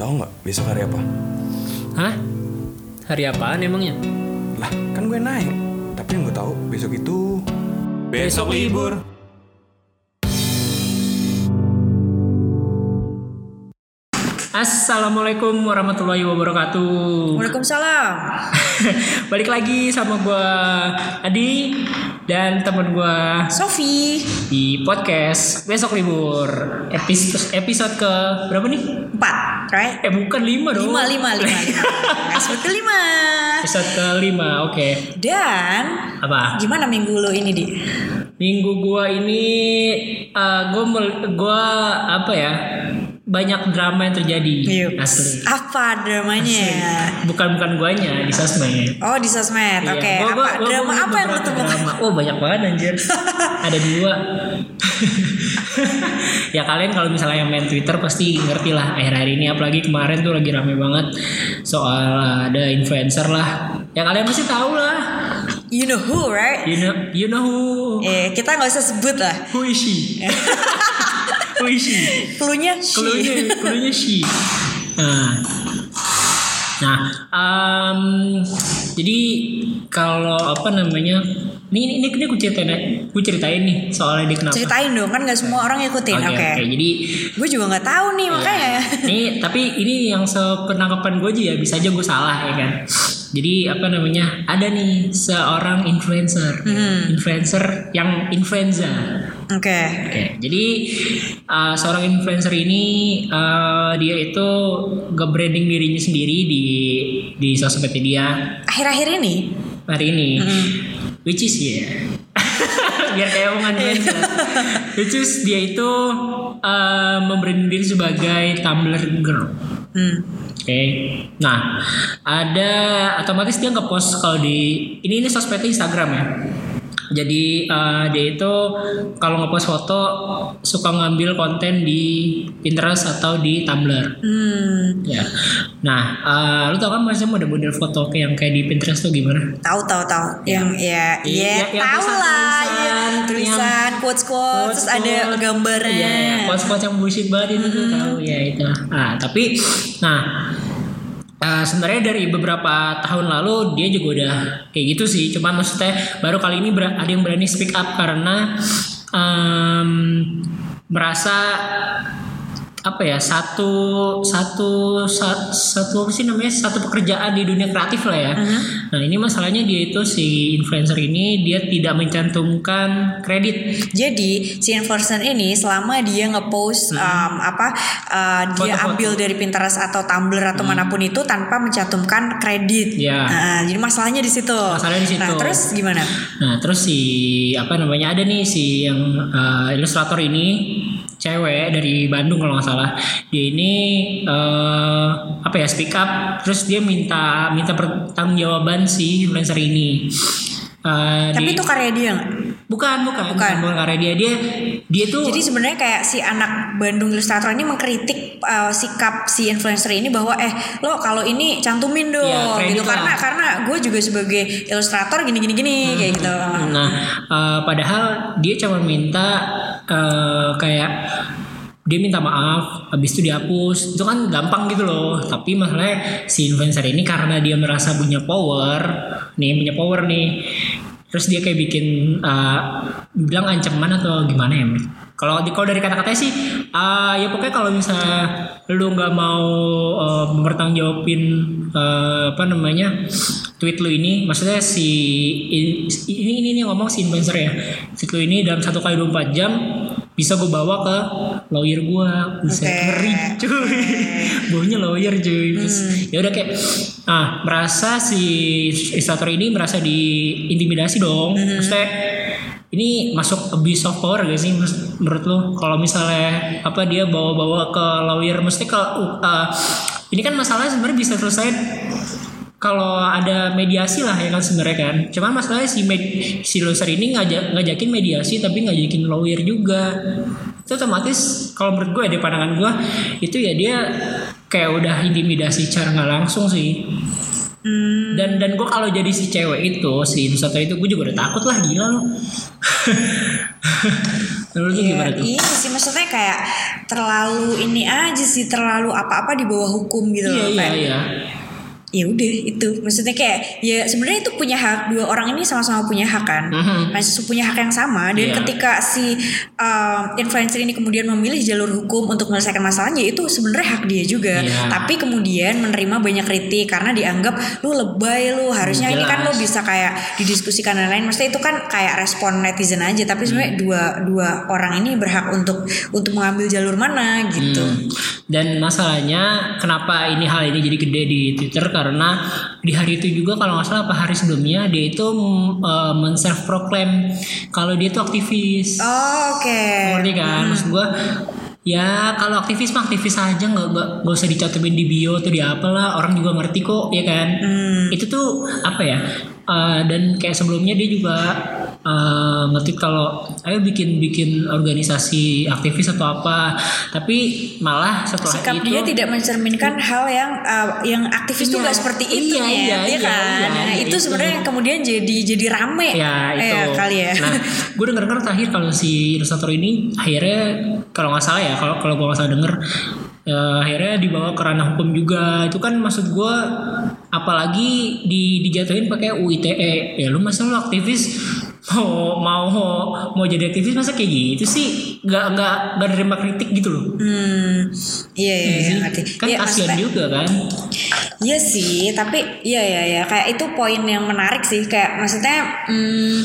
tahu nggak besok hari apa? Hah? Hari apaan emangnya? Lah, kan gue naik. Tapi yang gue tahu besok itu besok libur. Assalamualaikum warahmatullahi wabarakatuh. Waalaikumsalam. Balik lagi sama gua Adi dan temen gua Sofi. di podcast besok libur episode episode ke berapa nih? Empat, right? Eh bukan lima dong. Lima, lima, lima, lima. Episode kelima. Episode ke lima, oke. Dan Apa? gimana minggu lo ini di? Minggu gua ini eh, gua mel- gua apa ya? Banyak drama yang terjadi Yuk. asli. Apa dramanya? Bukan bukan guanya di sosmed. Oh di sosmed. Iya, Oke. gua- gua- apa gua drama apa yang lo temukan? drama. Oh banyak banget anjir. Ada dua. ya kalian kalau misalnya yang main Twitter pasti ngerti lah akhir-akhir ini apalagi kemarin tuh lagi rame banget soal ada influencer lah. Ya kalian pasti tahu lah. You know who, right? You know you know who Eh kita nggak usah sebut lah. who is she? who is she? Keluarnya keluarnya she. Nah, nah, um, jadi kalau apa namanya? Ini ini ini aku ceritain, aku ceritain nih soalnya dia kenapa. Ceritain dong kan nggak semua orang ngikutin. Oke, Oke. oke. Jadi Gue juga nggak tahu nih makanya. Nih, tapi ini yang sepenangkapan gue aja ya, bisa aja gue salah ya kan. Jadi apa namanya? Ada nih seorang influencer, Hmm. influencer yang influenza. Oke. Oke, jadi uh, seorang influencer ini uh, dia itu nge-branding dirinya sendiri di di sosmed dia Akhir-akhir ini. hari ini, Hmm. which is ya, biar kayak omongan influencer, which is dia itu uh, membranding diri sebagai Tumblr girl. Hmm. Oke, nah ada otomatis dia nge-post kalau di ini ini sosmednya Instagram ya. Jadi uh, dia itu kalau nge-post foto suka ngambil konten di Pinterest atau di Tumblr. Hmm. Ya. Nah, uh, lu tau kan masih model-model foto kayak yang kayak di Pinterest tuh gimana? Tahu tahu tahu. Yang ya Iya, ya, yang tahu lah. tulisan-tulisan, Ya, tulisan quotes quotes terus ada gambarnya. Iya, iya. quotes-quotes yang bullshit banget itu tuh tahu ya itu. Nah, tapi nah eh, sebenarnya dari beberapa tahun lalu dia juga udah kayak gitu sih. Cuma maksudnya baru kali ini ada yang berani speak up karena em, merasa apa ya satu satu sa- satu apa sih namanya satu pekerjaan di dunia kreatif lah ya. Nah ini masalahnya dia itu si influencer ini dia tidak mencantumkan kredit Jadi si influencer ini selama dia ngepost um, apa uh, dia Foto-foto. ambil dari Pinterest atau Tumblr atau mana pun itu tanpa mencantumkan kredit. Ya. Nah, jadi masalahnya di situ. Masalahnya di situ. Nah, terus gimana? Nah terus si apa namanya ada nih si yang uh, ilustrator ini cewek dari Bandung kalau nggak salah dia ini uh, apa ya speak up terus dia minta minta pertanggungjawaban si influencer ini. Uh, Tapi di- itu karya dia nggak? bukan bukan Bukan. bukan karya dia dia dia tuh Jadi sebenarnya kayak si anak Bandung Ilustrator ini mengkritik uh, sikap si influencer ini bahwa eh lo kalau ini cantumin dong Iya, kredit gitu lah. karena karena gue juga sebagai ilustrator gini gini gini kayak gitu. Nah, eh, padahal dia cuma minta eh, kayak dia minta maaf, habis itu dihapus. Itu kan gampang gitu loh. Tapi masalahnya si influencer ini karena dia merasa punya power, nih punya power nih. Terus dia kayak bikin eh, bilang ancaman atau gimana ya? Kalau kalau dari kata-katanya sih, eh, ya pokoknya kalau misalnya lu nggak mau eh, mempertanggungjawabin eh, apa namanya tweet lu ini, maksudnya si in- ini ini ini ngomong si influencer ya, tweet lu ini dalam satu kali 24 jam bisa gue bawa ke lawyer gue, bisa Oke. ngeri cuy, baunya lawyer cuy. Terus ya udah kayak, ah merasa si ilustrator ini merasa diintimidasi dong, maksudnya ini masuk abuse of power gak sih menurut lo kalau misalnya apa dia bawa-bawa ke lawyer mesti kalau uh, ini kan masalahnya sebenarnya bisa selesai kalau ada mediasi lah ya kan sebenarnya kan cuman masalahnya si med- si loser ini ngajak ngajakin mediasi tapi ngajakin lawyer juga itu otomatis kalau menurut gue ya, di pandangan gue itu ya dia kayak udah intimidasi cara nggak langsung sih Hmm. Dan dan gue kalau jadi si cewek itu si ilustrator itu gue juga udah takut lah gila lo. Menurut Iya, gimana tuh? iya sih maksudnya kayak terlalu ini aja sih terlalu apa-apa di bawah hukum gitu Iya loh iya iya. Ya udah itu maksudnya kayak ya sebenarnya itu punya hak dua orang ini sama-sama punya hak kan Mhm. masih punya hak yang sama dan Iya. ketika si um, influencer ini kemudian memilih jalur hukum untuk menyelesaikan masalahnya itu sebenarnya hak dia juga Iya. tapi kemudian menerima banyak kritik karena dianggap lu lebay lu harusnya ini kan lu Jelas. bisa kayak didiskusikan dan lain maksudnya itu kan kayak respon netizen aja tapi sebenarnya Hmm. dua dua orang ini berhak untuk untuk mengambil jalur mana gitu Hmm. Dan masalahnya kenapa ini hal ini jadi gede di Twitter karena di hari itu juga kalau nggak salah apa hari sebelumnya dia itu uh, men-self proclaim kalau dia itu aktivis. Oh, oke Ngerti kan? Maksud gue ya kalau aktivis mah aktivis aja nggak nggak nggak usah dicantumin di bio atau di apalah orang juga ngerti kok ya kan Hmm. itu tuh apa ya uh, dan kayak sebelumnya dia juga uh, ngetik kalau ayo bikin bikin organisasi aktivis atau apa tapi malah setelah sikap itu dia tidak mencerminkan hal yang uh, yang aktivis Iya. tuh gak seperti itu Iya, ya, iya, ya iya, kan? iya, Nah, iya, itu itu. sebenarnya yang kemudian jadi jadi rame ya itu Eh, kali ya. nah gue denger denger terakhir kalau si ilustrator ini akhirnya kalau nggak salah ya kalau kalau gue nggak salah denger eh, akhirnya dibawa ke ranah hukum juga itu kan maksud gue apalagi di dijatuhin pakai UITE ya lu masa lu aktivis mau mau mau jadi aktivis masa kayak gitu sih? Nggak nggak nggak nerima kritik gitu loh. Hmm, iya iya, iya Sih. ngerti. kan Iya, kasihan maksudnya- juga kan. Iya sih, tapi iya ya ya kayak itu poin yang menarik sih. Kayak maksudnya hmm,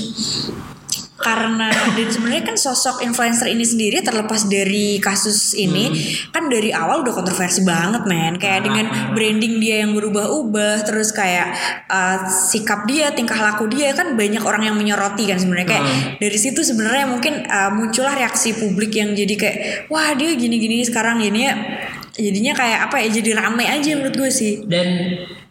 karena dan sebenarnya kan sosok influencer ini sendiri terlepas dari kasus ini kan dari awal udah kontroversi banget men. Kayak Parah, dengan branding dia yang berubah-ubah terus kayak uh, sikap dia tingkah laku dia kan banyak orang yang menyoroti kan sebenarnya. Kayak Hmm. dari situ sebenarnya mungkin uh, muncullah reaksi publik yang jadi kayak wah dia gini-gini sekarang ini ya jadinya kayak apa ya jadi rame aja menurut gue sih. Dan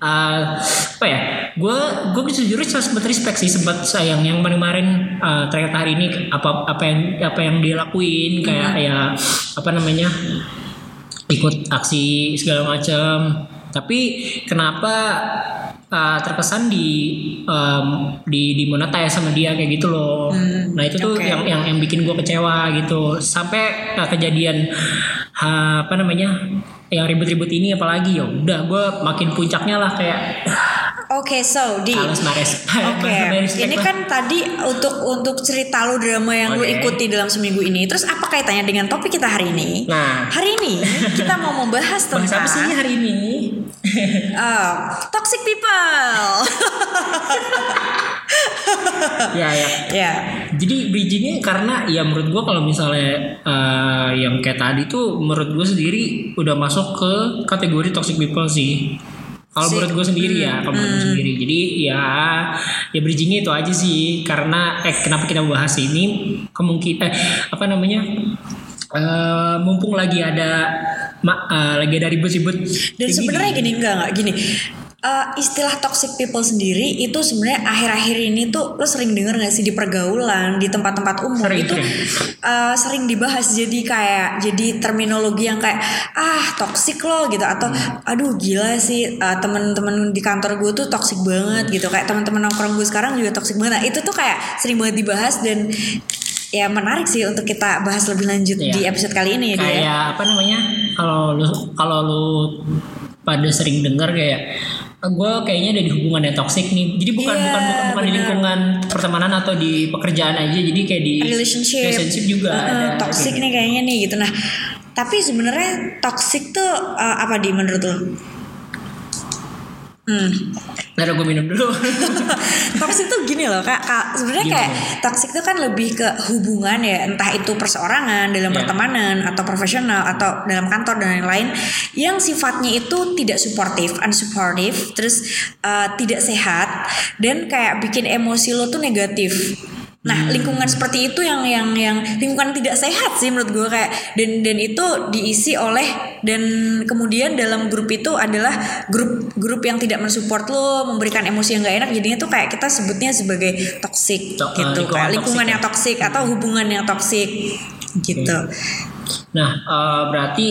uh, apa ya gue gue sejujurnya sempat respect sih sempat sayang yang kemarin uh, ternyata hari ini apa apa yang apa yang dia lakuin kayak ya apa namanya ikut aksi segala macam. Tapi kenapa uh, terkesan di um, di dimonetize sama dia kayak gitu loh. Nah itu tuh oke. yang yang yang bikin gue kecewa gitu. Sampai uh, kejadian apa namanya yang ribut-ribut ini apalagi ya udah gue makin puncaknya lah kayak Oke, so di Oke, ini kan tadi untuk untuk cerita lu drama yang lu Oke. ikuti dalam seminggu ini. Terus apa kaitannya dengan topik kita hari ini? Nah. hari ini kita mau membahas bahas tentang apa sih hari ini uh, toxic people. ya ya ya, jadi bridgingnya karena ya menurut gue kalau misalnya eh, yang kayak tadi tuh menurut gue sendiri udah masuk ke kategori toxic people sih kalau menurut gue sendiri ya kalau menurut gue sendiri. Jadi ya ya bridgingnya itu aja sih. Karena eh kenapa kita bahas ini? Kemungkinan eh, apa namanya? Eh, mumpung lagi ada ma- eh, lagi ada ribut-ribut. Dan sebenarnya gini enggak enggak. Gini. Uh, istilah toxic people sendiri itu sebenarnya akhir-akhir ini tuh lo sering denger gak sih di pergaulan di tempat-tempat umum? Sering, itu sering. uh, sering dibahas. Jadi kayak jadi terminologi yang kayak ah toxic lo gitu. Atau aduh gila sih uh, temen-temen di kantor gue tuh toxic banget gitu. Kayak teman-teman nongkrong gue sekarang juga toxic banget. Nah itu tuh kayak sering banget dibahas dan ya menarik sih untuk kita bahas lebih lanjut Iya. di episode kali ini ya dia kayak apa namanya kalau lu kalau lu pada sering dengar kayak gue kayaknya ada di hubungan yang toksik nih. Jadi bukan Iya, bukan bukan, bukan di lingkungan pertemanan atau di pekerjaan aja jadi kayak di relationship, relationship juga Uh, ada toxic nih kayaknya nih gitu. Nah tapi sebenarnya toxic tuh uh, apa di menurut lo? Hmm. Ntar gue minum dulu toxic tuh gini loh kak, kak sebenarnya kayak toxic tuh kan lebih ke hubungan ya entah itu perseorangan dalam Ya. pertemanan atau profesional atau dalam kantor dan lain-lain yang sifatnya itu tidak suportif, unsupportive, terus uh, tidak sehat dan kayak bikin emosi lo tuh negatif. Nah, Hmm. lingkungan seperti itu yang yang yang lingkungan tidak sehat sih menurut gue kayak dan dan itu diisi oleh dan kemudian dalam grup itu adalah grup grup yang tidak mensupport lo, memberikan emosi yang gak enak jadinya tuh kayak kita sebutnya sebagai toxic To- gitu lingkungan kayak lingkungan yang toxic atau hubungan yang toxic gitu. Nah, eh, berarti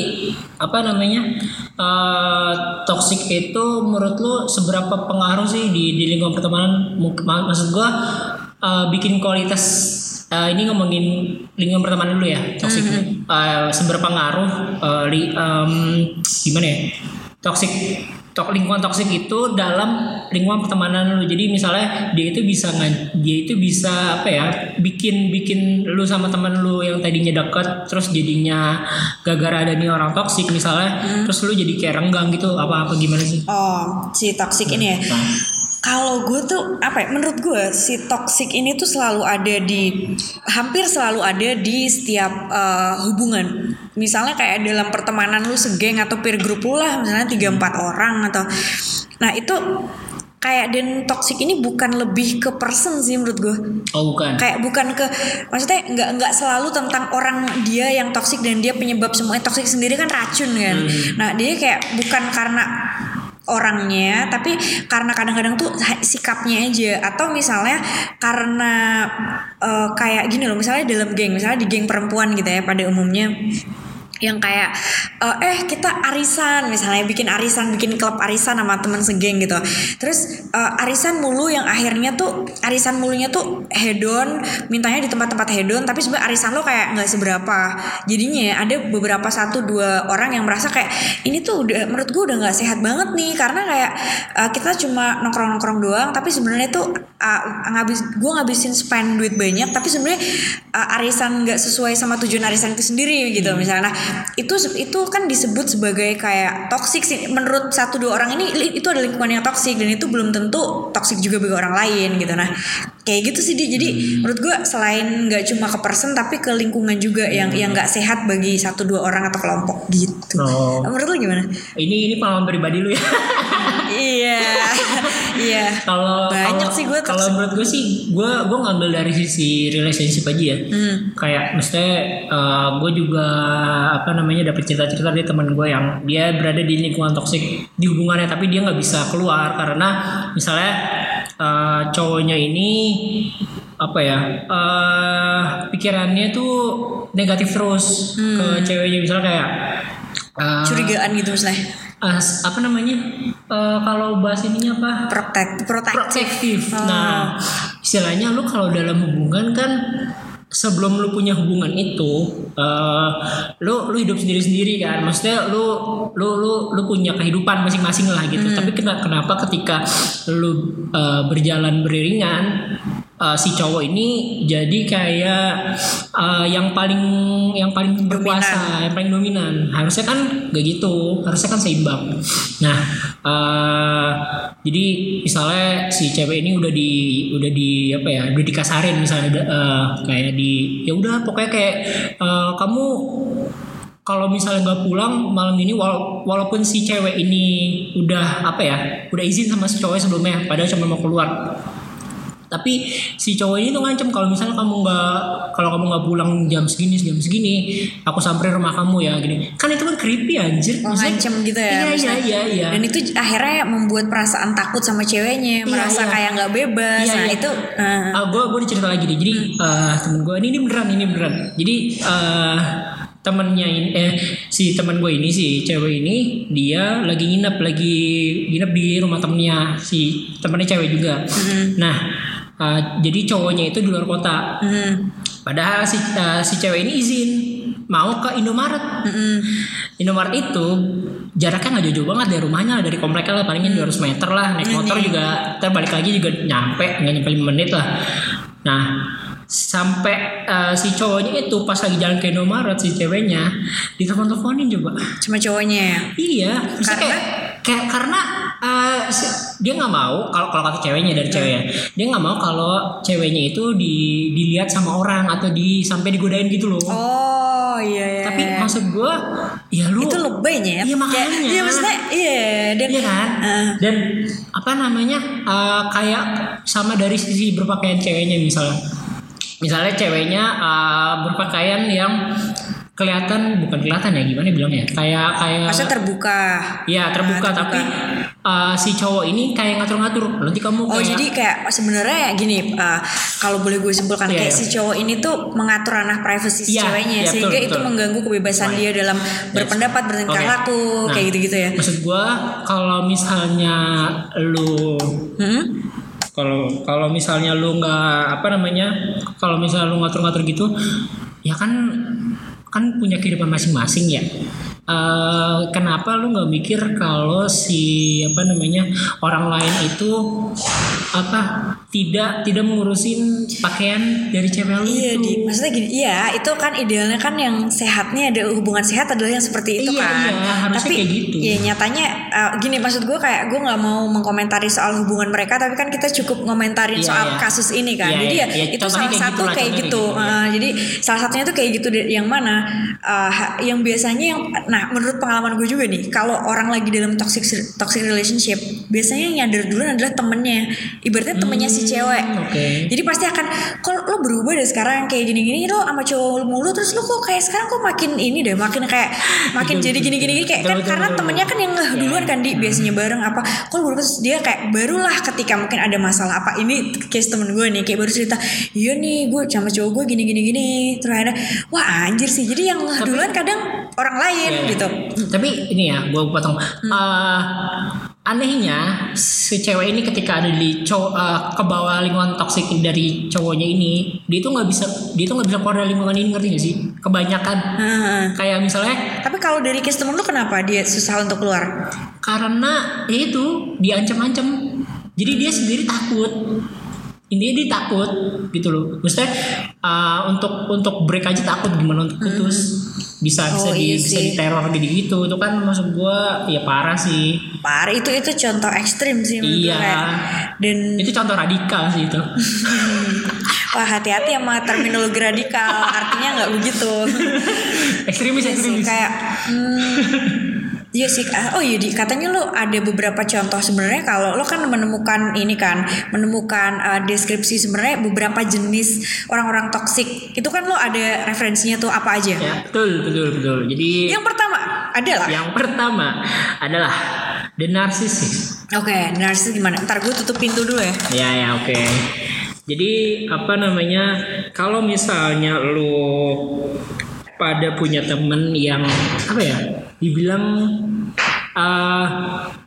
apa namanya eh, toxic itu menurut lu seberapa pengaruh sih di, di lingkungan pertemanan? Maksud gua eh, bikin kualitas eh, ini ngomongin lingkungan pertemanan dulu ya toxic. Eh, seberapa ngaruh li- em, gimana ya? Toxic tok lingkungan toksik itu dalam lingkungan pertemanan lu. Jadi misalnya dia itu bisa dia itu bisa apa ya bikin bikin lu sama teman lu yang tadinya deket terus jadinya gara-gara ada nih orang toksik misalnya terus lu jadi kayak renggang gitu apa apa gimana sih? Oh, si toxic ini ya. Nah, Kalau gue tuh apa ya? Menurut gue si toxic ini tuh selalu ada di hampir selalu ada di setiap eh, hubungan. Misalnya kayak dalam pertemanan lu segeng atau peer group lu lah, misalnya 3 4 orang atau Nah, itu kayak dan toxic ini bukan lebih ke person sih menurut gue. oh bukan Kayak bukan ke maksudnya nggak nggak selalu tentang orang dia yang toksik dan dia penyebab semuanya toksik sendiri kan racun kan. Nah, dia kayak bukan karena orangnya tapi karena kadang-kadang tuh sikapnya aja. Atau misalnya karena eh, kayak gini loh misalnya dalam geng misalnya di geng perempuan gitu ya pada umumnya yang kayak eh, eh kita arisan misalnya bikin arisan bikin klub arisan sama teman segeng gitu. Terus eh, arisan mulu yang akhirnya tuh arisan mulunya tuh hedon mintanya di tempat-tempat hedon tapi sebenarnya arisan lo kayak nggak seberapa. Jadinya ya ada beberapa satu dua orang yang merasa kayak ini tuh udah menurut gue udah nggak sehat banget nih karena kayak eh, kita cuma nongkrong-nongkrong doang tapi sebenarnya tuh eh, ngabis gue ngabisin spend duit banyak tapi sebenarnya eh, arisan nggak sesuai sama tujuan arisan itu sendiri gitu misalnya. Nah itu itu kan disebut sebagai kayak toxic sih. Menurut satu dua orang ini itu ada lingkungan yang toxic dan itu belum tentu toxic juga bagi orang lain gitu. Nah kayak gitu sih Di. jadi menurut gue selain nggak cuma ke person tapi ke lingkungan juga yang yang nggak sehat bagi satu dua orang atau kelompok gitu. Oh. menurut lu gimana? Ini ini pengalaman pribadi lu ya. Iya iya. Kalau Banyak sih gua kalau menurut gue sih gue gue ngambil dari sisi relationship aja ya. Hmm. kayak maksudnya gue juga apa namanya dapat cerita-cerita dari teman gue yang dia berada di lingkungan toksik di hubungannya tapi dia nggak bisa keluar karena misalnya eh, cowoknya ini apa ya eh pikirannya tuh negatif terus ke ceweknya. Misalnya kayak eh, curigaan gitu misalnya eh, apa namanya Eh, kalau bahas ininya apa protek protektif. Oh. Nah, istilahnya lu kalau dalam hubungan kan sebelum lu punya hubungan itu eh lu lu hidup sendiri-sendiri kan. Maksudnya lu lu lu lu punya kehidupan masing-masing lah gitu. Tapi kena- kenapa ketika lu eh, berjalan beriringan eh, si cowok ini jadi kayak eh, yang paling yang paling berkuasa, yang paling dominan. Harusnya kan gak gitu. Harusnya kan seimbang. Nah, eh jadi misalnya si cewek ini udah di udah di apa ya udah dikasarin misalnya udah, eh, kayak di ya udah pokoknya kayak eh, kamu kalau misalnya nggak pulang malam ini wala- walaupun si cewek ini udah apa ya udah izin sama si cowok sebelumnya padahal cuma mau keluar tapi si cowok ini tuh ngancem kalau misalnya kamu nggak kalau kamu nggak pulang jam segini jam segini aku samperin rumah kamu ya gini kan itu kan creepy anjir Oh, Maksudnya- ngancem gitu ya iya iya iya iya dan itu akhirnya membuat perasaan takut sama ceweknya Iya, merasa iya. kayak nggak bebas Iya, nah iya. itu eh, Ah, gue gue cerita lagi deh. Jadi eh, temen gue ini ini beneran ini beneran. Jadi eh, temennya ini eh si teman gue ini si cewek ini dia lagi nginep lagi nginep di rumah temennya si temennya cewek juga. Nah eh, jadi cowoknya itu di luar kota. hmm, Padahal si eh, si cewek ini izin mau ke Indomaret. hmm, Indomaret itu jaraknya nggak jauh-jauh banget dari rumahnya dari kompleknya lah palingnya 200 meter lah. Naik motor juga terbalik lagi juga nyampe nggak nyampe 5 menit lah. Nah sampai eh, si cowoknya itu pas lagi jalan ke Indomaret si ceweknya ditelepon-teleponin coba. Cuma cowoknya ya? Iya Karena? kayak kayak karena si- dia nggak mau kalau kalau kata ceweknya dari ceweknya dia nggak mau kalau ceweknya itu di, dilihat sama orang atau di sampai digodain gitu loh oh iya iya tapi maksud gue ya lu itu lebaynya ya Iya, makanya. Iya maksudnya iya dan Iya kan? eh, Dan apa namanya? eh, kayak sama dari sisi berpakaian ceweknya misalnya. Misalnya ceweknya eh, berpakaian yang kelihatan bukan kelihatan ya gimana bilangnya kayak kayak Maksudnya terbuka. ya terbuka, Nah, tapi uh, si cowok ini kayak ngatur-ngatur nanti kamu Oh kayak jadi kayak sebenarnya gini uh, kalau boleh gue simpulkan Iya, kayak iya. si cowok ini tuh mengatur ranah privasi si Iya, ceweknya iya, sehingga betul, itu betul. mengganggu kebebasan Right. dia dalam berpendapat bertingkah Oke. laku Nah, kayak gitu-gitu ya. maksud gua kalau misalnya lu Hmm? kalau kalau misalnya lu nggak apa namanya kalau misalnya lu ngatur-ngatur gitu ya kan kan punya kehidupan masing-masing ya. Eh, kenapa lu nggak mikir kalau si apa namanya orang lain itu apa tidak tidak mengurusin pakaian dari cewek lu Iya itu. Di maksudnya gini iya itu kan idealnya kan yang sehatnya ada hubungan sehat adalah yang seperti itu Iya, kan. iya, harusnya tapi kayak gitu. ya nyatanya uh, gini maksud gue kayak gue nggak mau mengkomentari soal hubungan mereka tapi kan kita cukup ngomentarin Iya, soal iya. kasus ini kan. Iya, jadi iya, ya iya, itu contohnya salah kayak satu gitu kayak gitu, kayak gitu, Uh, jadi salah satunya tuh kayak gitu yang mana uh, yang biasanya yang nah menurut pengalaman gue juga nih kalau orang lagi dalam toxic toxic relationship biasanya yang nyadar duluan adalah temennya ibaratnya temennya si cewek. Hmm, oke. jadi pasti akan kalau lo berubah deh sekarang kayak gini-gini? Lo sama cowok mulu terus lo kok kayak sekarang kok makin ini deh makin kayak makin jadi gini-gini? Gini kayak kan karena temennya kan yang ngeh Ya, duluan kan di biasanya bareng apa lo berubah? Terus dia kayak barulah ketika mungkin ada masalah apa ini case temen gue nih kayak baru cerita iya nih gue sama cowok gue gini-gini gini terus akhirnya wah anjir sih. Jadi yang ngeh duluan kadang orang lain Iya, iya. gitu. Tapi ini ya, gue potong. Eh, anehnya si cewek ini ketika ada di cowok eh, ke bawah lingkungan toksik dari cowoknya ini, dia tuh nggak bisa dia tuh nggak bisa keluar dari lingkungan ini ngerti gak sih? Kebanyakan Heeh. kayak misalnya tapi kalau dari case temen lo kenapa dia susah untuk keluar karena ya itu diancam-ancam, jadi dia sendiri takut. Intinya dia takut gitu loh. Maksudnya eh, untuk untuk break aja takut gimana untuk putus. Bisa bisa Oh, di iya bisa sih. diteror gitu gitu. Itu kan maksud gua ya parah sih. parah itu itu contoh ekstrim sih gue Iya. kayak. dan itu contoh radikal sih itu Wah hati-hati sama terminologi radikal Artinya nggak begitu ekstremis Iya ekstremis kayak hmm, Iya sih ah, Oh iya katanya lo ada beberapa contoh sebenarnya kalau lo kan menemukan ini kan menemukan uh, deskripsi sebenarnya beberapa jenis orang-orang toksik itu kan lo ada referensinya tuh apa aja? ya betul betul betul jadi Yang pertama adalah yang pertama adalah the narcissist Oke, narsis gimana? Ntar gue tutup pintu dulu ya. ya ya oke jadi apa namanya kalau misalnya lu pada punya temen yang apa ya dibilang eh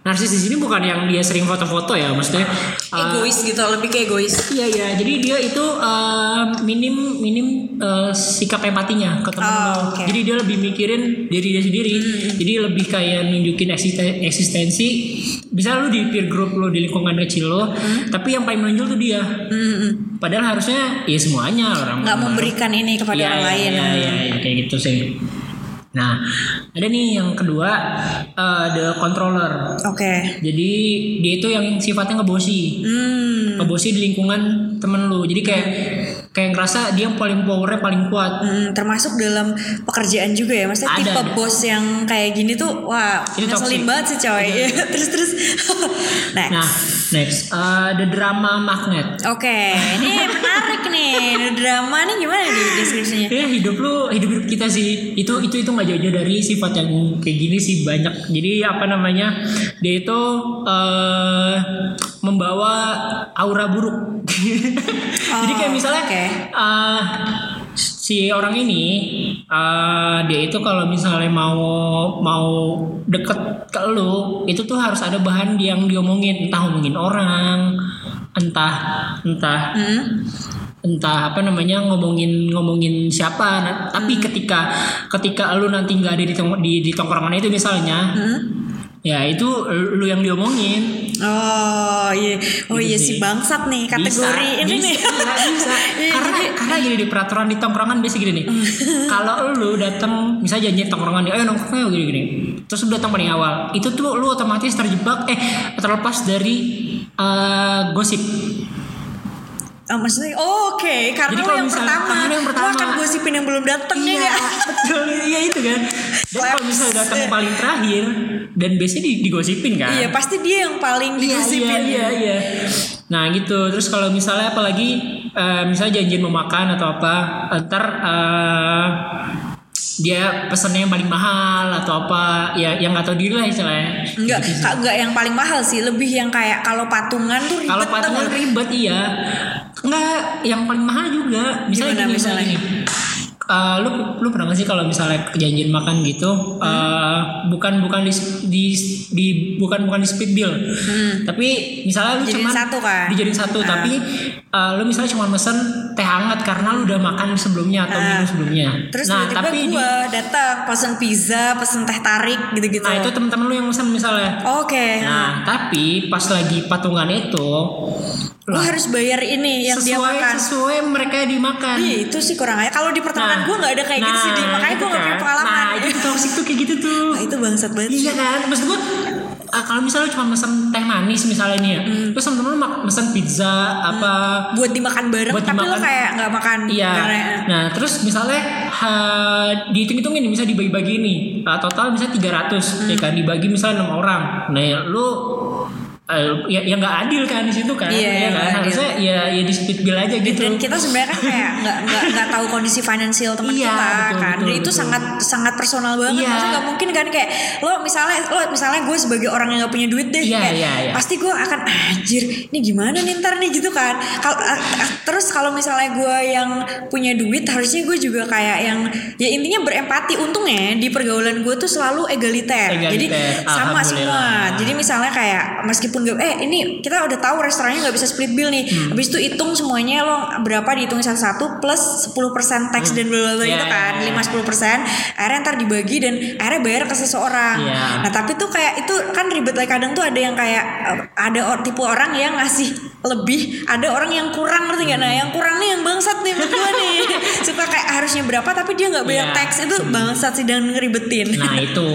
narsis di sini bukan yang dia sering foto-foto ya maksudnya eh, Egois gitu, lebih ke egois. Iya iya, jadi dia itu eh, minim minim eh, sikap empatinya ke temen Oh, oke. Jadi dia lebih mikirin diri dia sendiri. Jadi lebih kayak nunjukin eksisten- eksistensi. Bisa lu di peer group lo di lingkungan kecil lo, tapi yang paling menonjol tuh dia. Mm-mm. Padahal harusnya ya semuanya orang Nggak memberikan ini kepada Iya, orang iya, lain. Iya, iya, iya, kayak gitu sih. Nah, ada nih yang kedua eh, the controller. Oke. Jadi dia itu yang sifatnya ngebosi Hmm. ngebosi di lingkungan temen lu jadi kayak kayak ngerasa dia yang paling powernya paling kuat. Hmm, termasuk dalam pekerjaan juga ya maksudnya Ada, tipe ada. bos yang kayak gini tuh wah Itu ngeselin toxic. banget sih coy. Iya. terus terus. Next. Nah next. Uh, the drama magnet. Oke ini menarik nih. Ini drama nih gimana nih deskripsinya? Ya hidup lu hidup hidup kita sih. Itu itu itu nggak jauh-jauh dari sifat yang kayak gini sih banyak. Jadi apa namanya dia itu eh membawa aura buruk jadi kayak misalnya oke. eh, si orang ini eh, dia itu kalau misalnya mau mau deket ke lu itu tuh harus ada bahan yang diomongin entah ngomongin orang entah entah Hmm? entah apa namanya ngomongin ngomongin siapa Nah, tapi ketika ketika lu nanti nggak ada di, di di tongkrongan itu misalnya Hmm? Ya itu lu yang diomongin. Oh iya. Oh Gitu iya sih. si bangsat nih bisa kategori ini bisa, nih. iya, bisa. Iya, karena jadi- karena gini di peraturan di tongkrongan biasa gini nih. Kalau lu datang misalnya janji tongkrongan nih ayo nongkrong ayo gini gini. Terus lu datang paling awal. Itu tuh lu otomatis terjebak eh terlepas dari eh, gosip Oh, maksudnya oh, oke karena Jadi kalau yang misalnya- pertama karena yang pertama. akan gosipin yang belum dateng ya Iya, nggak? betul. Iya itu kan. Dan kalau misalnya datang paling terakhir dan biasanya di- digosipin kan. iya pasti dia yang paling Iya, digosipin iya, iya, iya. Nah gitu. Terus kalau misalnya apalagi eh, misalnya janjian mau makan atau apa, ntar eh, dia pesennya yang paling mahal atau apa ya yang nggak tahu diri lah istilahnya. Enggak, Gitu sih. enggak yang paling mahal sih, lebih yang kayak kalau patungan tuh ribet kalau tau patungan ribet iya. Enggak yang paling mahal juga. Misalnya Gimana gini misalnya misalnya? gini Eh, lu lu pernah gak sih kalau misalnya kejanjian makan gitu eh, bukan bukan di, di di bukan bukan di split bill tapi misalnya lu Hmm. Cuman satu kan? dijadiin satu Ah. tapi eh, lu misalnya cuma mesen teh hangat karena lu udah makan sebelumnya atau Ah. minum sebelumnya Terus nah tiba-tiba tapi di- gue datang pesen pizza, pesen teh tarik gitu-gitu. nah itu teman-teman lu yang mesen misalnya Oke. nah tapi pas lagi patungan itu gue harus bayar ini yang dia sesuai makan. sesuai mereka yang dimakan Iya itu sih kurang aja. Kalau di pertemanan gue nggak ada kayak gitu sih, Di. makanya gitu gue nggak punya kan. pengalaman. Nah, itu toxic tuh kayak gitu tuh. Wah, itu bangsat banget. Iya kan? Maksud gue ah, kalau misalnya cuma mesen teh manis misalnya nih ya, Hmm. terus temen-temen mesen pizza apa Buat dimakan bareng, Buat tapi lo kayak nggak makan. Iya. Karena, Nah, terus misalnya ha, dihitung-hitungin nih, bisa dibagi-bagi nih. Ah, total misalnya 300 Hmm. ya kan dibagi misalnya enam orang. Nah, ya, lu eh, ya ya nggak adil kan di situ kan. Iya, ya kan? Harusnya ya ya di split bill aja gitu. dan kita sebenarnya kan kayak nggak nggak nggak tahu kondisi finansial teman Iya, kita betul, kan betul, dan itu betul. sangat sangat personal banget Iya. maksudnya nggak mungkin kan kayak lo misalnya lo misalnya gue sebagai orang yang nggak punya duit deh Iya, kayak iya, iya. pasti gue akan anjir ini gimana nih ntar nih gitu kan kalau ah, ah, terus kalau misalnya gue yang punya duit harusnya gue juga kayak yang ya intinya berempati untungnya di pergaulan gue tuh selalu egaliter, jadi Egaliter, sama alhamdulillah. semua jadi misalnya kayak meskipun gak eh ini kita udah tahu restorannya nggak bisa split bill nih Hmm. habis itu hitung semuanya lo berapa dihitung satu-satu plus 10% tax dan bla bla bla Iya, gitu kan iya, iya. 5 10% akhirnya ntar dibagi dan akhirnya bayar ke seseorang Iya. nah tapi tuh kayak itu kan ribet lah kadang tuh ada yang kayak eh, ada or- tipe orang yang ngasih lebih ada orang yang kurang ngerti nggak nah yang kurang nih yang bangsat nih menurut gue nih suka kayak harusnya berapa tapi dia nggak bayar Iya. tax itu bangsat sih dan ngeribetin Nah, itu.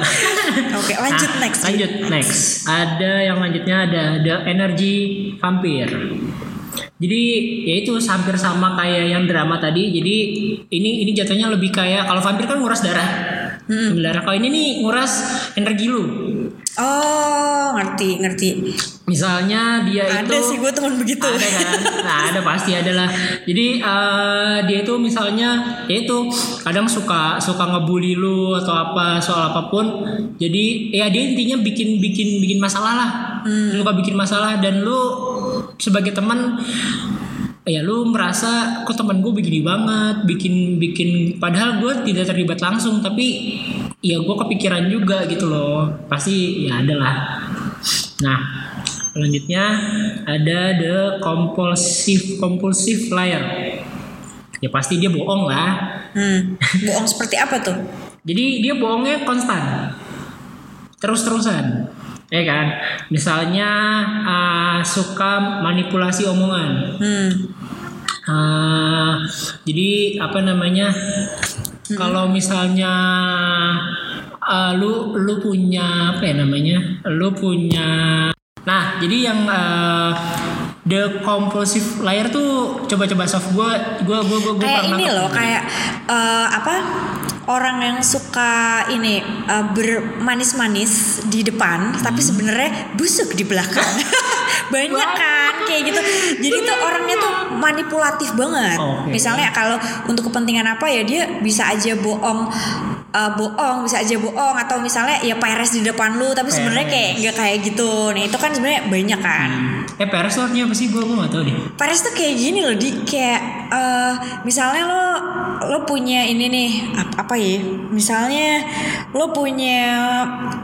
oke lanjut Nah, next Lanjut next. Ada yang lanjutnya ada The Energy Vampire. Jadi ya itu hampir sama kayak yang drama tadi. Jadi ini ini jatuhnya lebih kayak kalau vampir kan nguras darah. Hmm. Darah kalau ini nih nguras energi lu. Oh ngerti ngerti. Misalnya dia itu ada sih gue teman begitu. Ada kan? Nah ada pasti ada lah. Jadi eh, dia itu misalnya ya itu kadang suka suka ngebully lu atau apa soal apa pun. Jadi ya dia intinya bikin bikin bikin masalah lah. Suka bikin masalah dan lu sebagai teman ya lu merasa kok teman gue begini banget bikin bikin padahal gue tidak terlibat langsung tapi ya gue kepikiran juga gitu loh. Pasti ya ada lah. Nah selanjutnya ada the compulsive compulsive liar. Ya pasti dia bohong lah. Hmm, bohong seperti apa tuh? jadi dia bohongnya konstan. Terus-terusan ya kan misalnya ah, suka manipulasi omongan Hmm, Ah, jadi apa namanya? Kalau misalnya ah, lu lu punya apa ya namanya? Lu punya Nah, jadi yang ah, the compulsive liar tuh coba-coba soft gua gua, gua kayak pernah ini loh, kayak eh, apa? Orang yang suka ini eh, bermanis-manis di depan, tapi Hmm. sebenarnya busuk di belakang. Banyak kan kayak gitu. Jadi tuh orangnya tuh manipulatif banget. Oke. Misalnya kalau untuk kepentingan apa ya dia bisa aja bohong eh, bohong bisa aja bohong atau misalnya ya peres di depan lu tapi sebenarnya kayak nggak kayak gitu nih itu kan sebenarnya banyak kan Eh Peres tuh artinya apa sih? Gua gua gak tahu deh. Paris tuh kayak gini loh di kayak eh, misalnya lo lo punya ini nih apa, apa ya misalnya lo punya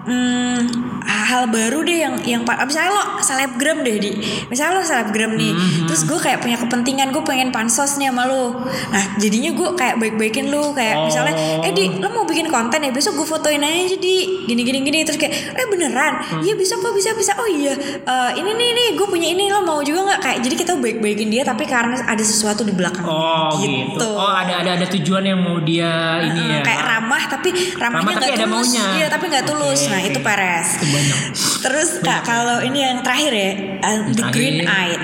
hmm, hal baru deh yang yang misalnya lo selebgram deh di. Misalnya lo selebgram nih terus gue kayak punya kepentingan gue pengen pansos nih sama lo. Nah jadinya gue kayak baik-baikin lo kayak Oh. misalnya eh di lo mau bikin konten ya? Besok gue fotoin aja di. Gini gini gini terus kayak eh beneran? Iya bisa kok bisa bisa. Oh iya eh, ini nih nih gue punya ini lo mau juga nggak? Kayak jadi kita baik-baikin dia tapi karena ada sesuatu di belakang. Oh gitu. Oh ada ada ada tujuan yang mau dia ini ya. kayak ramah tapi ramahnya Ramah tapi ada tulus. maunya. iya tapi nggak tulus. Oke, nah itu Peres. Banyak. terus kak kalau ini yang terakhir ya uh, the green eyed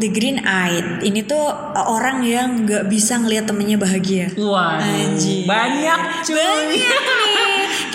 the green eyed ini tuh uh, orang yang nggak bisa ngelihat temennya bahagia. Anjing. Banyak cuy. banyak nih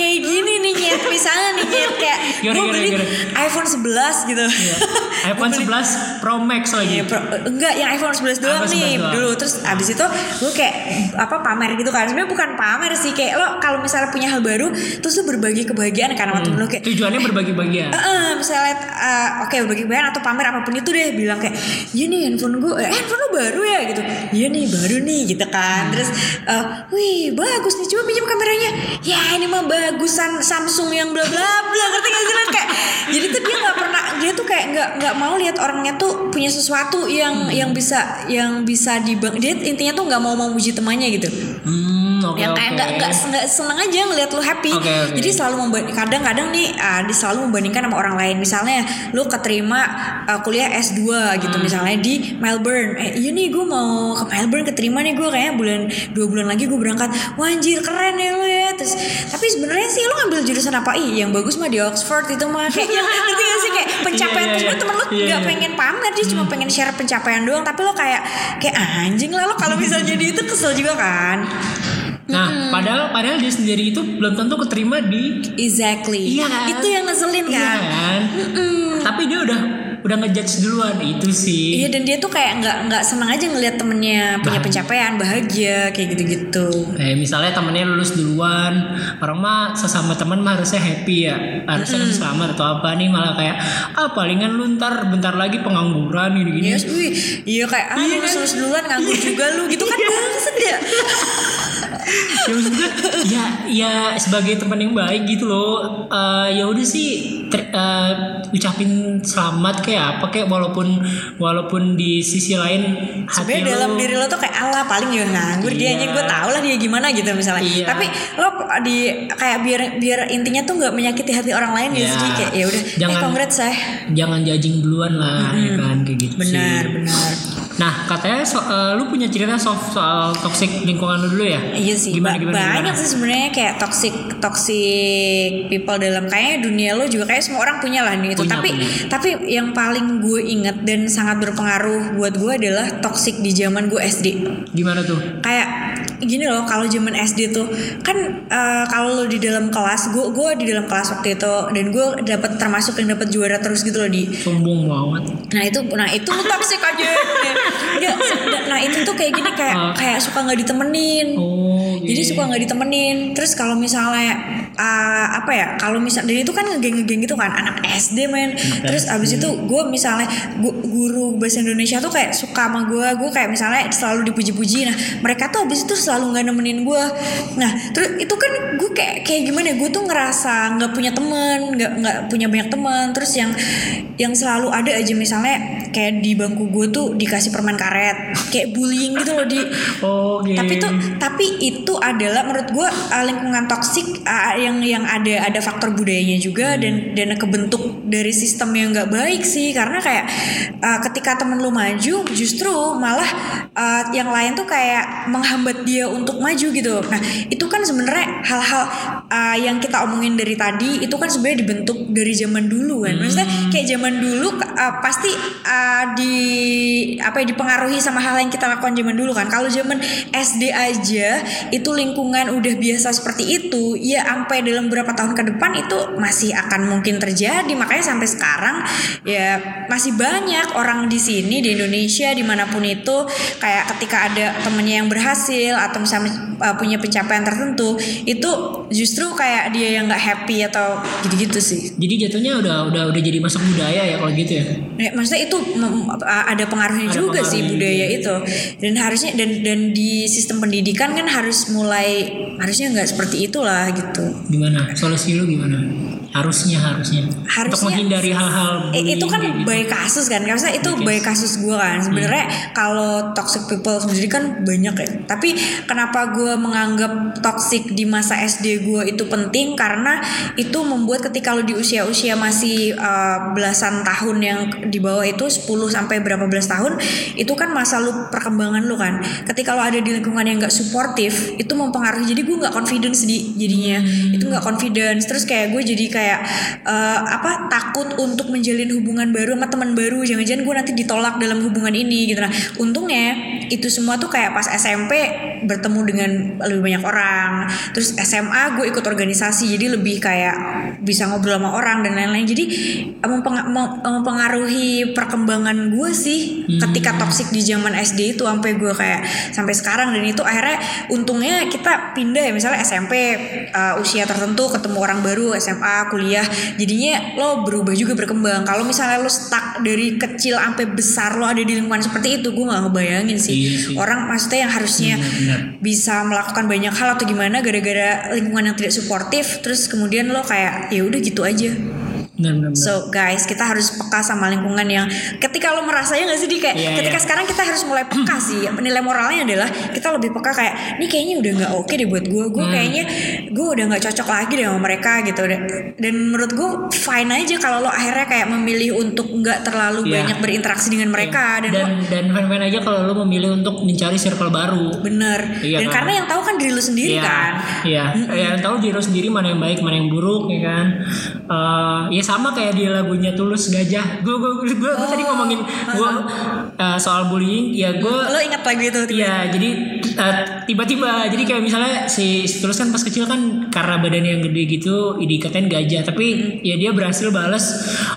kayak gini nih nyet misalnya nih nyet kayak gue beli gimana? iPhone 11 gitu iPhone 11 Pro Max lagi. Iya, pro- enggak yang iPhone 11 doang iPhone nih 11 doang. dulu terus abis itu gue kayak apa pamer gitu kan sebenarnya bukan pamer sih kayak lo kalau misalnya punya hal baru terus lo berbagi kebahagiaan kan sama temen lo kayak Tujuannya berbagi-bagi ya. Eh, eh, misalnya eh, oke berbagi kebahagiaan atau pamer apa pun itu deh bilang kayak iya nih handphone gue eh, handphone lo baru ya gitu iya nih baru nih gitu kan. Terus eh, wih bagus nih coba pinjam kameranya. Ya ini mah bagusan Samsung yang bla bla bla. Ngerti gak sih kayak jadi tuh dia nggak pernah dia tuh kayak nggak nggak mau lihat orangnya tuh punya sesuatu yang yang bisa yang bisa dibang dia intinya tuh nggak mau memuji temannya gitu. Hmm, oke yang oke. kayak nggak nggak nggak seneng aja ngeliat lu happy. Oke, oke. jadi selalu kadang-kadang nih uh, selalu membandingkan sama orang lain. Misalnya lu keterima uh, kuliah S2 gitu Hmm. misalnya di Melbourne. Eh iya nih gue mau ke Melbourne keterima nih gue kayaknya bulan dua bulan lagi gue berangkat. Wah anjir keren ya lu ya. Terus tapi sebenarnya sih lu ngambil jurusan apa? Ih yang bagus mah di Oxford itu mah. Kayak yang ngerti gak sih? Kayak pencapaian Iya, iya, terus iya. temen lu nggak iya. pengen pamer dia cuma pengen share pencapaian doang. Tapi lo kayak kayak anjing lah lo kalau misalnya jadi itu kesel juga kan Nah, padahal padahal dia sendiri itu belum tentu keterima di Exactly. Iya kan? Itu yang ngeselin Iya kan. kan? Tapi dia udah udah ngejudge duluan itu sih. Iya dan dia tuh kayak nggak nggak senang aja ngelihat temennya punya Bahagia. pencapaian bahagia kayak gitu-gitu. Kayak misalnya temennya lulus duluan, orang mah sesama teman mah harusnya happy ya, harusnya kasih selamat atau apa nih malah kayak ah palingan lu ntar bentar lagi pengangguran gini-gini. Yes, wih, iya kayak ah Iya lu kan? lulus duluan nganggur juga lu gitu kan bangsat ya. ya maksud gue ya ya sebagai teman yang baik gitu loh eh, ya udah sih ter- eh, ucapin selamat kayak apa kayak walaupun walaupun di sisi lain hati Sebenarnya dalam lo diri lo tuh kayak Allah paling juga nganggur dia Iya. aja gue tau lah dia gimana gitu misalnya. Iya. Tapi lo di kayak biar biar intinya tuh nggak menyakiti hati orang lain ya Iya. jadi kayak ya udah. Eh Jangan- congrats saya. jangan judging duluan lah ya kan kayak gitu Benar sih. benar. nah katanya so- eh, lu punya cerita soal, soal toxic lingkungan lu dulu ya Iya sih, gimana, gimana, banyak gimana? sih sebenarnya kayak toxic toxic people dalam kayaknya dunia lo juga kayak semua orang punya lah nih itu. Punya, tapi punya. tapi yang paling gue inget dan sangat berpengaruh buat gue adalah toxic di zaman gue SD. gimana tuh Kayak gini loh, kalau zaman SD tuh kan eh, kalau lo di dalam kelas, gue gue di dalam kelas waktu itu dan gue dapat termasuk yang dapat juara terus gitu loh di sombong banget Nah itu, nah itu toxic aja. Nggak, nah itu tuh kayak gini kayak Ah. kayak suka nggak ditemenin. oh Jadi iya. suka nggak ditemenin. Terus kalau misalnya uh, apa ya? Kalau misal dan itu kan ngegeng ngegeng gitu kan anak SD men. Terus abis itu gue misalnya gu- guru bahasa Indonesia tuh kayak suka sama gue. Gue kayak misalnya selalu dipuji-puji. Nah mereka tuh abis itu selalu nggak nemenin gue. Nah terus itu kan gue kayak kayak gimana? Gue tuh ngerasa nggak punya temen, nggak nggak punya banyak teman. Terus yang yang selalu ada aja misalnya kayak di bangku gue tuh dikasih permen karet, kayak bullying gitu loh di. Oh gitu tapi tuh tapi itu adalah menurut gue uh, lingkungan toksik uh, yang yang ada ada faktor budayanya juga dan dan kebentuk dari sistem yang nggak baik sih. Karena kayak uh, ketika temen lu maju justru malah uh, yang lain tuh kayak menghambat dia untuk maju gitu. Nah itu kan sebenarnya hal-hal uh, yang kita omongin dari tadi itu kan sebenarnya dibentuk dari zaman dulu kan. Maksudnya kayak zaman dulu uh, pasti uh, di apa ya dipengaruhi sama hal yang kita lakukan zaman dulu kan. Kalau zaman SD aja itu lingkungan udah biasa seperti itu ya sampai dalam beberapa tahun ke depan itu masih akan mungkin terjadi. Makanya sampai sekarang ya masih banyak orang di sini di Indonesia di mana pun itu kayak ketika ada temennya yang berhasil atau misalnya uh, punya pencapaian tertentu itu justru kayak dia yang nggak happy atau gitu-gitu sih. Jadi jatuhnya udah udah udah jadi masuk budaya ya kalau gitu ya? Ya, maksudnya itu ada pengaruhnya Ada juga sih pengaruhnya. budaya itu. Dan harusnya dan dan di sistem pendidikan kan harus mulai harusnya nggak seperti itulah gitu. Gimana? Solusi lu gimana? Harusnya harusnya. Untuk Harusnya- menghindari hal-hal Eh, itu kan gitu. by kasus kan? Karena itu By by kasus gue kan. Sebenarnya kalau toxic people sendiri kan banyak ya. Tapi kenapa gue menganggap toxic di masa SD gue itu penting? Karena itu membuat ketika lo di usia-usia masih uh, belasan tahun yang di bawah itu 10 sampai berapa belas tahun itu kan masa lu perkembangan lu kan. Ketika lo ada di lingkungan yang gak suportif itu mempengaruhi. Jadi gue nggak confidence di jadinya. Itu nggak confidence. Terus kayak gue jadi kayak eh, apa takut untuk menjalin hubungan baru sama teman baru. Jangan-jangan gue nanti ditolak dalam hubungan ini gitu. Nah untungnya itu semua tuh kayak pas SMP bertemu dengan lebih banyak orang. Terus SMA gue ikut organisasi jadi lebih kayak bisa ngobrol sama orang dan lain-lain. Jadi eh, mempeng- mem- mempengaruhi perkembangan gue sih ketika toxic di zaman SD itu sampai gue kayak sampai sekarang. Dan itu akhirnya untungnya kita pindah ya misalnya SMP uh, usia tertentu ketemu orang baru SMA kuliah jadinya lo berubah juga berkembang. Kalau misalnya lo stuck dari kecil sampai besar lo ada di lingkungan seperti itu gue nggak ngebayangin sih. Iya sih. orang maksudnya yang harusnya bisa melakukan banyak hal atau gimana gara-gara lingkungan yang tidak suportif terus kemudian lo kayak ya udah gitu aja benar benar benar. So guys, kita harus peka sama lingkungan yang ketika lo merasanya nggak sih di kayak Iya, ketika iya. sekarang kita harus mulai peka sih. Nilai moralnya adalah kita lebih peka kayak ini kayaknya udah nggak oke deh buat gue. Hmm. Gue kayaknya gue udah nggak cocok lagi deh sama mereka gitu. Dan, dan menurut gue fine aja kalau lo akhirnya kayak memilih untuk nggak terlalu Iya. banyak berinteraksi dengan mereka dan, dan lo dan fan-fan aja kalau lu memilih untuk mencari circle baru bener. Iya dan kan? karena yang tahu kan diri lo sendiri Iya, kan. Iya, yang tahu diri lo sendiri mana yang baik, mana yang buruk, ya kan. Eh, ya sama kayak di lagunya Tulus Gajah. Gue gue gue gue tadi ngomongin gue eh, soal bullying. Ya gue Lo ingat lagu itu? Iya, jadi eh, tiba-tiba, jadi kayak misalnya si Tulus kan pas kecil kan karena badannya yang gede gitu, dikatain gajah. Tapi ya dia berhasil balas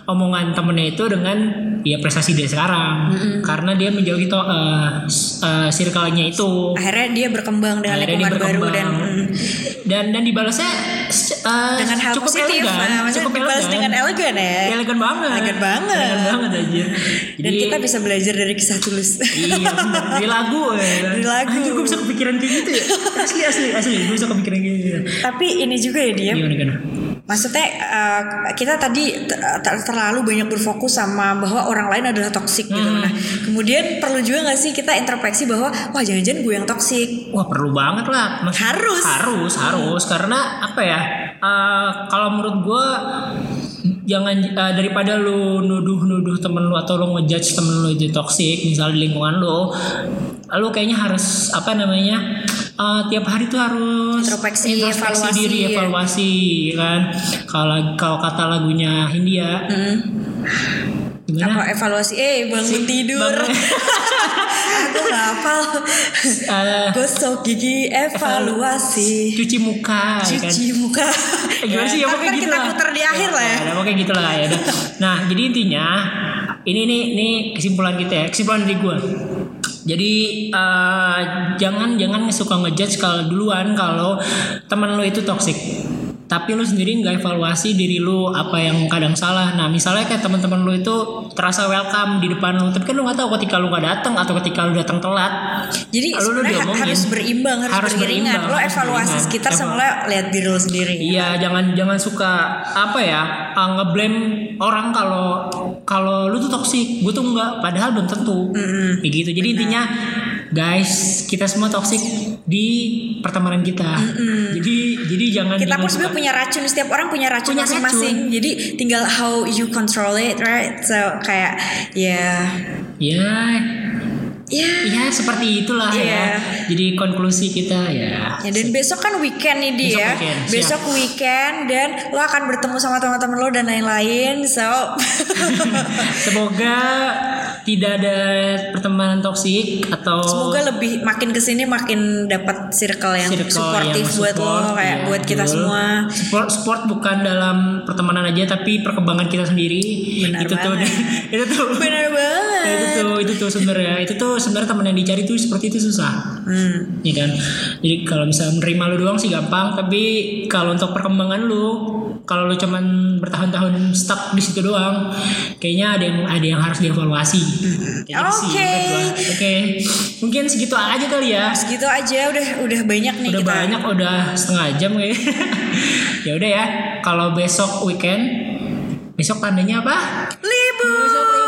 omongan temennya itu dengan ya prestasi dia sekarang, karena dia menjauhi to, eh, s- eh, circle-nya itu Akhirnya dia berkembang dengan akhirnya lingkungan baru berkembang dan mm, dan dan dibalasnya uh, dengan hal cukup positif. elegan, Nah, cukup dibalas elegan. dengan elegan ya. elegan banget Elegan banget. elegan banget aja Dan kita bisa belajar dari kisah tulus. iya dari lagu ya. Dari lagu. Anjir gue bisa kepikiran kayak gitu ya asli asli asli gue bisa kepikiran kayak gitu Tapi ini juga ya dia. gimana gimana Maksudnya uh, kita tadi ter- ter- terlalu banyak berfokus sama bahwa orang lain adalah toksik gitu. Hmm. Nah, kemudian perlu juga nggak sih kita introspeksi bahwa wah jangan-jangan gue yang toksik. Wah perlu banget lah Maksud- Harus. Harus harus Karena apa ya uh, Kalau menurut gue Jangan uh, daripada lu nuduh-nuduh temen lu Atau lu ngejudge temen lu itu toxic Misalnya di lingkungan lu Lu kayaknya harus Apa namanya uh, Tiap hari tuh harus Introspeksi, evaluasi. diri Evaluasi kan Kalau kalau kata lagunya Hindia Hmm. Gimana? Apa evaluasi? Eh bangun tidur. bangun. Aku hafal. Uh, Gosok gigi evaluasi. cuci muka ya kan? Cuci muka. Eh, gimana sih ya pokoknya gitu kita lah. putar di akhir lah ya. Ya, pokoknya gitu lah ya. udah. Nah, jadi intinya ini nih ini kesimpulan kita ya, kesimpulan dari gue. Jadi eh, jangan jangan suka ngejudge kalau duluan kalau teman lo itu toxic. Tapi lu sendiri nggak evaluasi diri lu apa yang kadang salah. Nah misalnya kayak teman-teman lu itu terasa welcome di depan lu, tapi kan lu nggak tahu ketika lu nggak datang atau ketika lu datang telat. Jadi lu sebenarnya harus berimbang, harus, Harus beriringan. Lo evaluasi beriringan. sekitar sama lo lihat diri lo sendiri. Iya, jangan jangan suka apa ya uh, ngeblame orang kalau kalau lu tuh toksik, gue tuh enggak, padahal belum tentu. Kayak gitu. Jadi intinya guys, kita semua toksik di pertemanan kita. Jadi jadi jangan Kita pun sebenarnya punya racun, setiap orang punya racun masing-masing. Jadi tinggal how you control it, right? So kayak ya ya ya ya seperti itulah Iya. ya. Jadi konklusi kita ya. Ya dan besok kan weekend nih dia. Besok weekend, siap. Besok weekend dan lo akan bertemu sama teman-teman lo dan lain-lain. So Semoga tidak ada pertemanan toksik atau semoga lebih makin ke sini makin dapat circle yang circle suportif yang buat support, lo kayak iya, buat kita betul. semua. Support, support bukan dalam pertemanan aja tapi perkembangan kita sendiri. Benar itu tuh itu tuh Benar banget. itu tuh itu tuh sebenarnya itu tuh sebenarnya teman yang dicari tuh seperti itu susah. Hmm. Ya kan? Jadi kalau misalnya menerima lu doang sih gampang, tapi kalau untuk perkembangan lu kalau lu cuman bertahun-tahun stuck di situ doang, kayaknya ada yang ada yang harus dievaluasi. Kayak gitu Oke. Oke. Mungkin segitu aja kali ya. Segitu aja udah udah banyak nih udah kita. banyak udah setengah jam kayaknya ya udah ya kalau besok weekend besok tandanya apa Libur. besok